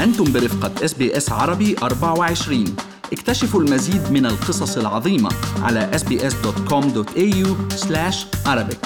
أنتم برفقة إس بي إس عربي 24 اكتشفوا المزيد من القصص العظيمة على sbs.com.au arabic.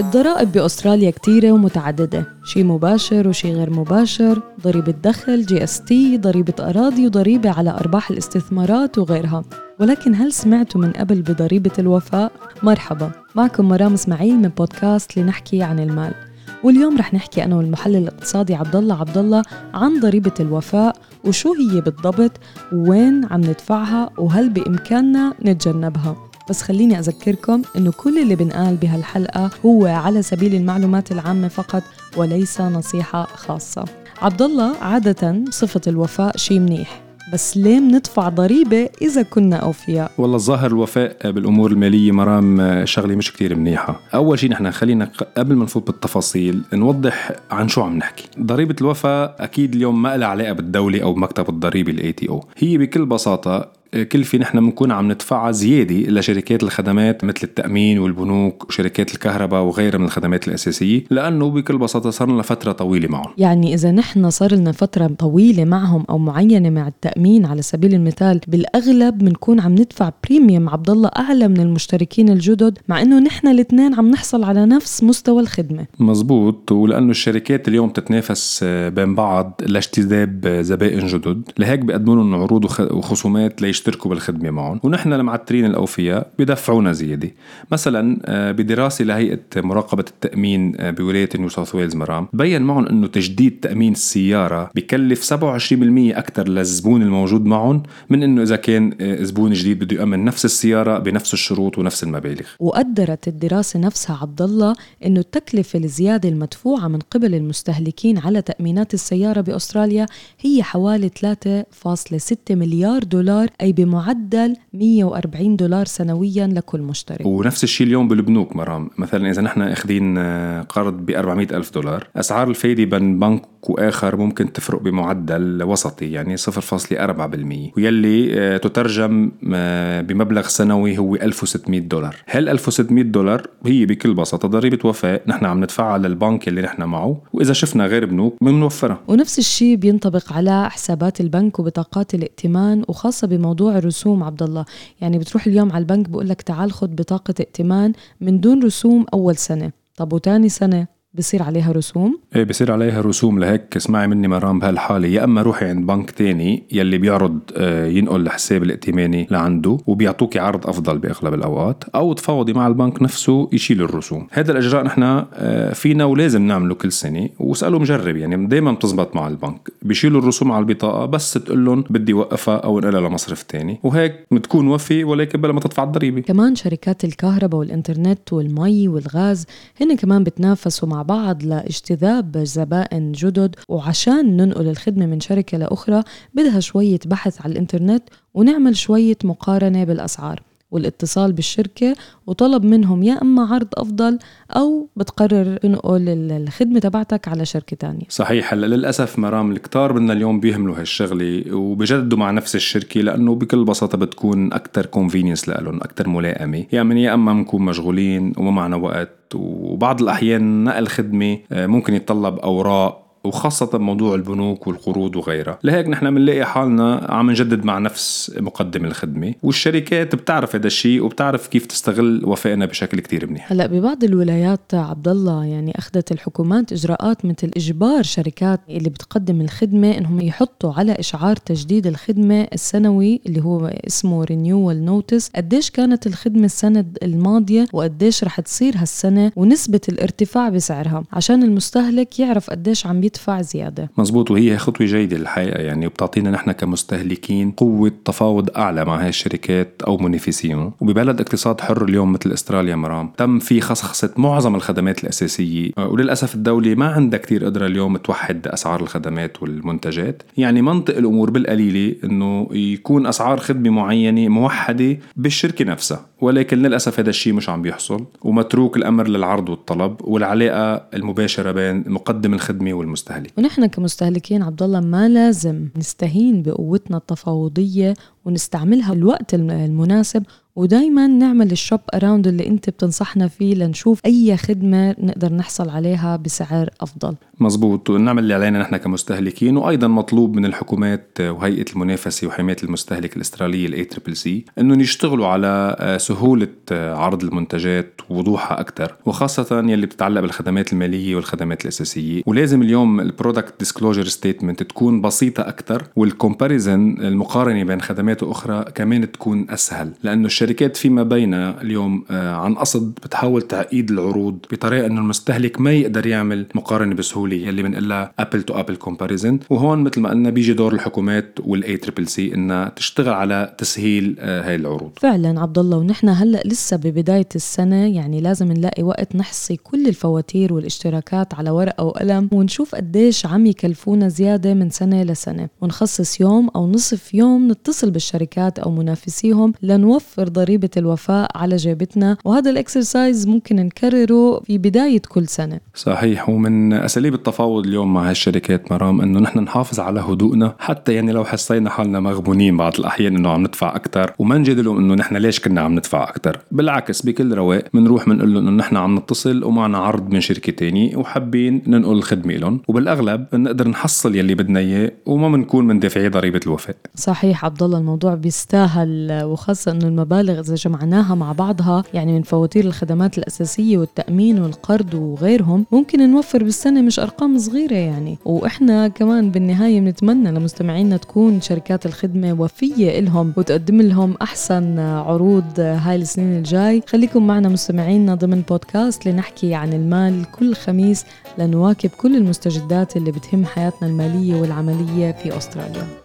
الضرائب بأستراليا كتيرة ومتعددة. شي مباشر وشي غير مباشر. ضريبة دخل GST ضريبة أراضي وضريبة على أرباح الاستثمارات وغيرها. ولكن هل سمعتوا من قبل بضريبة الوفاء؟ مرحبا. معكم مرام إسماعيل من بودكاست لنحكي عن المال. واليوم رح نحكي أنا والمحلل الاقتصادي عبد الله عبد الله عن ضريبة الوفاء وشو هي بالضبط وين عم ندفعها وهل بإمكاننا نتجنبها. بس خليني أذكركم إنه كل اللي بنقال بهالحلقة هو على سبيل المعلومات العامة فقط وليس نصيحة خاصة. عبد الله عادة صفة الوفاء شيء منيح. بس ليه بندفع ضريبة إذا كنا أوفياء؟ والله الظاهر الوفاء بالأمور المالية مرام شغلة مش كتير منيحة. أول شيء نحن خلينا قبل ما نفوت بالتفاصيل نوضح عن شو عم نحكي. ضريبة الوفاء أكيد اليوم ما لها علاقة بالدولة أو مكتب الضريبي ال ATO هي بكل بساطة كلفة نحن بنكون عم ندفعها زيادة لشركات الخدمات مثل التأمين والبنوك وشركات الكهرباء وغيرها من الخدمات الأساسية لأنه بكل بساطة صار لنا فترة طويلة معهم. يعني إذا نحن صار لنا فترة طويلة معهم أو معينة مع التأمين على سبيل المثال بالأغلب بنكون عم ندفع premium عبد الله أعلى من المشتركين الجدد مع إنه نحن الاثنين عم نحصل على نفس مستوى الخدمة. مزبوط ولأنه الشركات اليوم تتنافس بين بعض لاجتذاب زبائن جدد. لهيك بيقدموا لهم عروض وخصومات ليش يشتركوا بالخدمة معهم ونحن المعترين الأوفياء بدفعونا زيادة. مثلا آه، بدراسة لهيئة مراقبة التأمين آه، بولاية نيو ساوث ويلز مرام بين معهم إنه تجديد تأمين السيارة بكلف 27% أكثر للزبون الموجود معهم من إنه إذا كان آه، زبون جديد بده يامن نفس السيارة بنفس الشروط ونفس المبالغ. وقدرت الدراسة نفسها عبد الله إنه التكلفة الزيادة المدفوعة من قبل المستهلكين على تأمينات السيارة بأستراليا هي حوالي 3.6 مليار دولار أي بمعدل 140 دولار سنويا لكل مشترك ونفس الشيء اليوم بالبنوك مرام. مثلا إذا نحن أخذين آه، قرض ب 400 ألف دولار أسعار الفايدة بين بنك وآخر ممكن تفرق بمعدل وسطي يعني 0.4% ويلي آه، تترجم آه، بمبلغ سنوي هو 1600 دولار. هل 1600 دولار؟ هي بكل بساطة ضريبة وفاء. نحن عم ندفعها للبنك اللي نحن معه. وإذا شفنا غير بنوك بنوفرها. ونفس الشيء بينطبق على حسابات البنك وبطاقات الائتمان وخاصة بموضوع الرسوم عبد الله يعني بتروح اليوم على البنك بقول لك تعال خد بطاقة ائتمان من دون رسوم أول سنة. طب وتاني سنة؟ بصير عليها رسوم؟ إيه بصير عليها رسوم لهيك اسمعي مني مرام بهالحالة يا إما روحي عند بنك تاني يلي بيعرض آه، ينقل الحساب الائتماني لعنده وبيعطوكي عرض أفضل بأغلب الأوقات أو تفاوضي مع البنك نفسه يشيل الرسوم. هذا الإجراء نحن آه، فينا ولازم نعمله كل سنة واساله مجرب يعني دائما بتزبط مع البنك. بيشيلوا الرسوم على البطاقة بس تقول لهم بدي وقفها أو انقلها لمصرف تاني. وهيك بتكون وفي ولكن بلا ما تدفع الضريبة. كمان شركات الكهرباء والإنترنت والمي والغاز هن كمان بتنافسوا مع بعض لاجتذاب زبائن جدد وعشان ننقل الخدمة من شركة لأخرى بدها شوية بحث على الإنترنت ونعمل شوية مقارنة بالأسعار. والاتصال بالشركة وطلب منهم يا أما عرض أفضل أو بتقرر تنقل الخدمة تبعتك على شركة تانية. صحيح هلأ للأسف مرام الكتار منا اليوم بيهملوا هالشغلة وبجددوا مع نفس الشركة لأنه بكل بساطة بتكون أكتر كونفينينس لهم أكتر ملائمة. يعني يا أما بنكون مشغولين وما معنا وقت وبعض الأحيان نقل خدمة آه، ممكن يتطلب أوراق وخاصة بموضوع البنوك والقروض وغيرها. لهيك نحن بنلاقي حالنا عم نجدد مع نفس مقدم الخدمة والشركات بتعرف هذا الشيء وبتعرف كيف تستغل وفائنا بشكل كتير منيح. هلا ببعض الولايات عبد الله يعني أخذت الحكومات إجراءات مثل إجبار شركات اللي بتقدم الخدمة إنهم يحطوا على إشعار تجديد الخدمة السنوي اللي هو اسمه renewal notice قديش كانت الخدمة السنة الماضية وقديش رح تصير هالسنة ونسبة الارتفاع بسعرها؟ عشان المستهلك يعرف قديش عم يدفع زيادة. مزبوط وهي خطوة جيدة الحقيقة يعني وبتعطينا نحن كمستهلكين قوة تفاوض أعلى مع هاي الشركات أو منافسيهم. وببلد اقتصاد حر اليوم مثل أستراليا مرام تم في خصخصة معظم الخدمات الأساسية. وللأسف الدولة ما عندها كتير قدرة اليوم توحد أسعار الخدمات والمنتجات. يعني منطق الأمور بالقليلة أنه يكون أسعار خدمة معينة موحدة بالشركة نفسها. ولكن للأسف هذا الشيء مش عم بيحصل ومتروك الأمر للعرض والطلب والعلاقة المباشرة بين مقدم الخدمة والمستهلك. المستهلك ونحن كمستهلكين عبد الله ما لازم نستهين بقوتنا التفاوضية ونستعملها الوقت المناسب ودايما نعمل ال shop around اللي أنت بتنصحنا فيه لنشوف أي خدمة نقدر نحصل عليها بسعر أفضل. مزبوط ونعمل اللي علينا نحن كمستهلكين وأيضا مطلوب من الحكومات وهيئة المنافسة وحماية المستهلك الأسترالية ال A triple C انهم يشتغلوا على سهولة عرض المنتجات ووضوحها أكثر وخاصة يلي بتتعلق بالخدمات المالية والخدمات الأساسية. ولازم اليوم ال product disclosure statement تكون بسيطة أكثر وال comparison المقارنة بين خدمات أخرى كمان تكون أسهل لأنه الشركات فيما بينها اليوم عن قصد بتحاول تعقيد العروض بطريقة إنه المستهلك ما يقدر يعمل مقارنة بسهولة يلي بنقلها apple to apple comparison وهون مثل ما قلنا بيجي دور الحكومات وال A triple C إنها تشتغل على تسهيل آه، هاي العروض. فعلا عبد الله ونحن هلأ لسه ببداية السنة يعني لازم نلاقي وقت نحصي كل الفواتير والاشتراكات على ورقة وقلم ونشوف قديش عم يكلفونا زيادة من سنة لسنه ونخصص يوم أو نصف يوم نتصل بالشركات أو منافسيهم لنوفر ضريبة الوفاء على جيبتنا وهذا ال exercise ممكن نكرره في بداية كل سنة. صحيح ومن أساليب بالتفاوض اليوم مع هالشركات مرام إنه نحن نحافظ على هدوءنا حتى يعني لو حسينا حالنا مغبونين بعض الأحيان إنه عم ندفع أكثر وما نجادلهم إنه نحن ليش كنا عم ندفع أكثر بالعكس بكل رواق بنروح بنقول لهم إنه نحن عم نتصل ومعنا عرض من شركة تانية وحابين ننقل الخدمه لهم. وبالأغلب بنقدر نحصل يلي بدنا إياه وما بنكون مندفعي ضريبة الوفاء. صحيح عبد الله الموضوع بيستاهل وخاصة إنه المبالغ إذا جمعناها مع بعضها يعني من فواتير الخدمات الأساسية والتأمين والقرض وغيرهم ممكن نوفر بالسنة مش أرقام صغيرة يعني. وإحنا كمان بالنهاية بنتمنى لمستمعينا تكون شركات الخدمة وفية لهم وتقدم لهم أحسن عروض هاي السنين الجاي. خليكم معنا مستمعينا ضمن بودكاست لنحكي عن المال كل خميس لنواكب كل المستجدات اللي بتهم حياتنا المالية والعملية في أستراليا.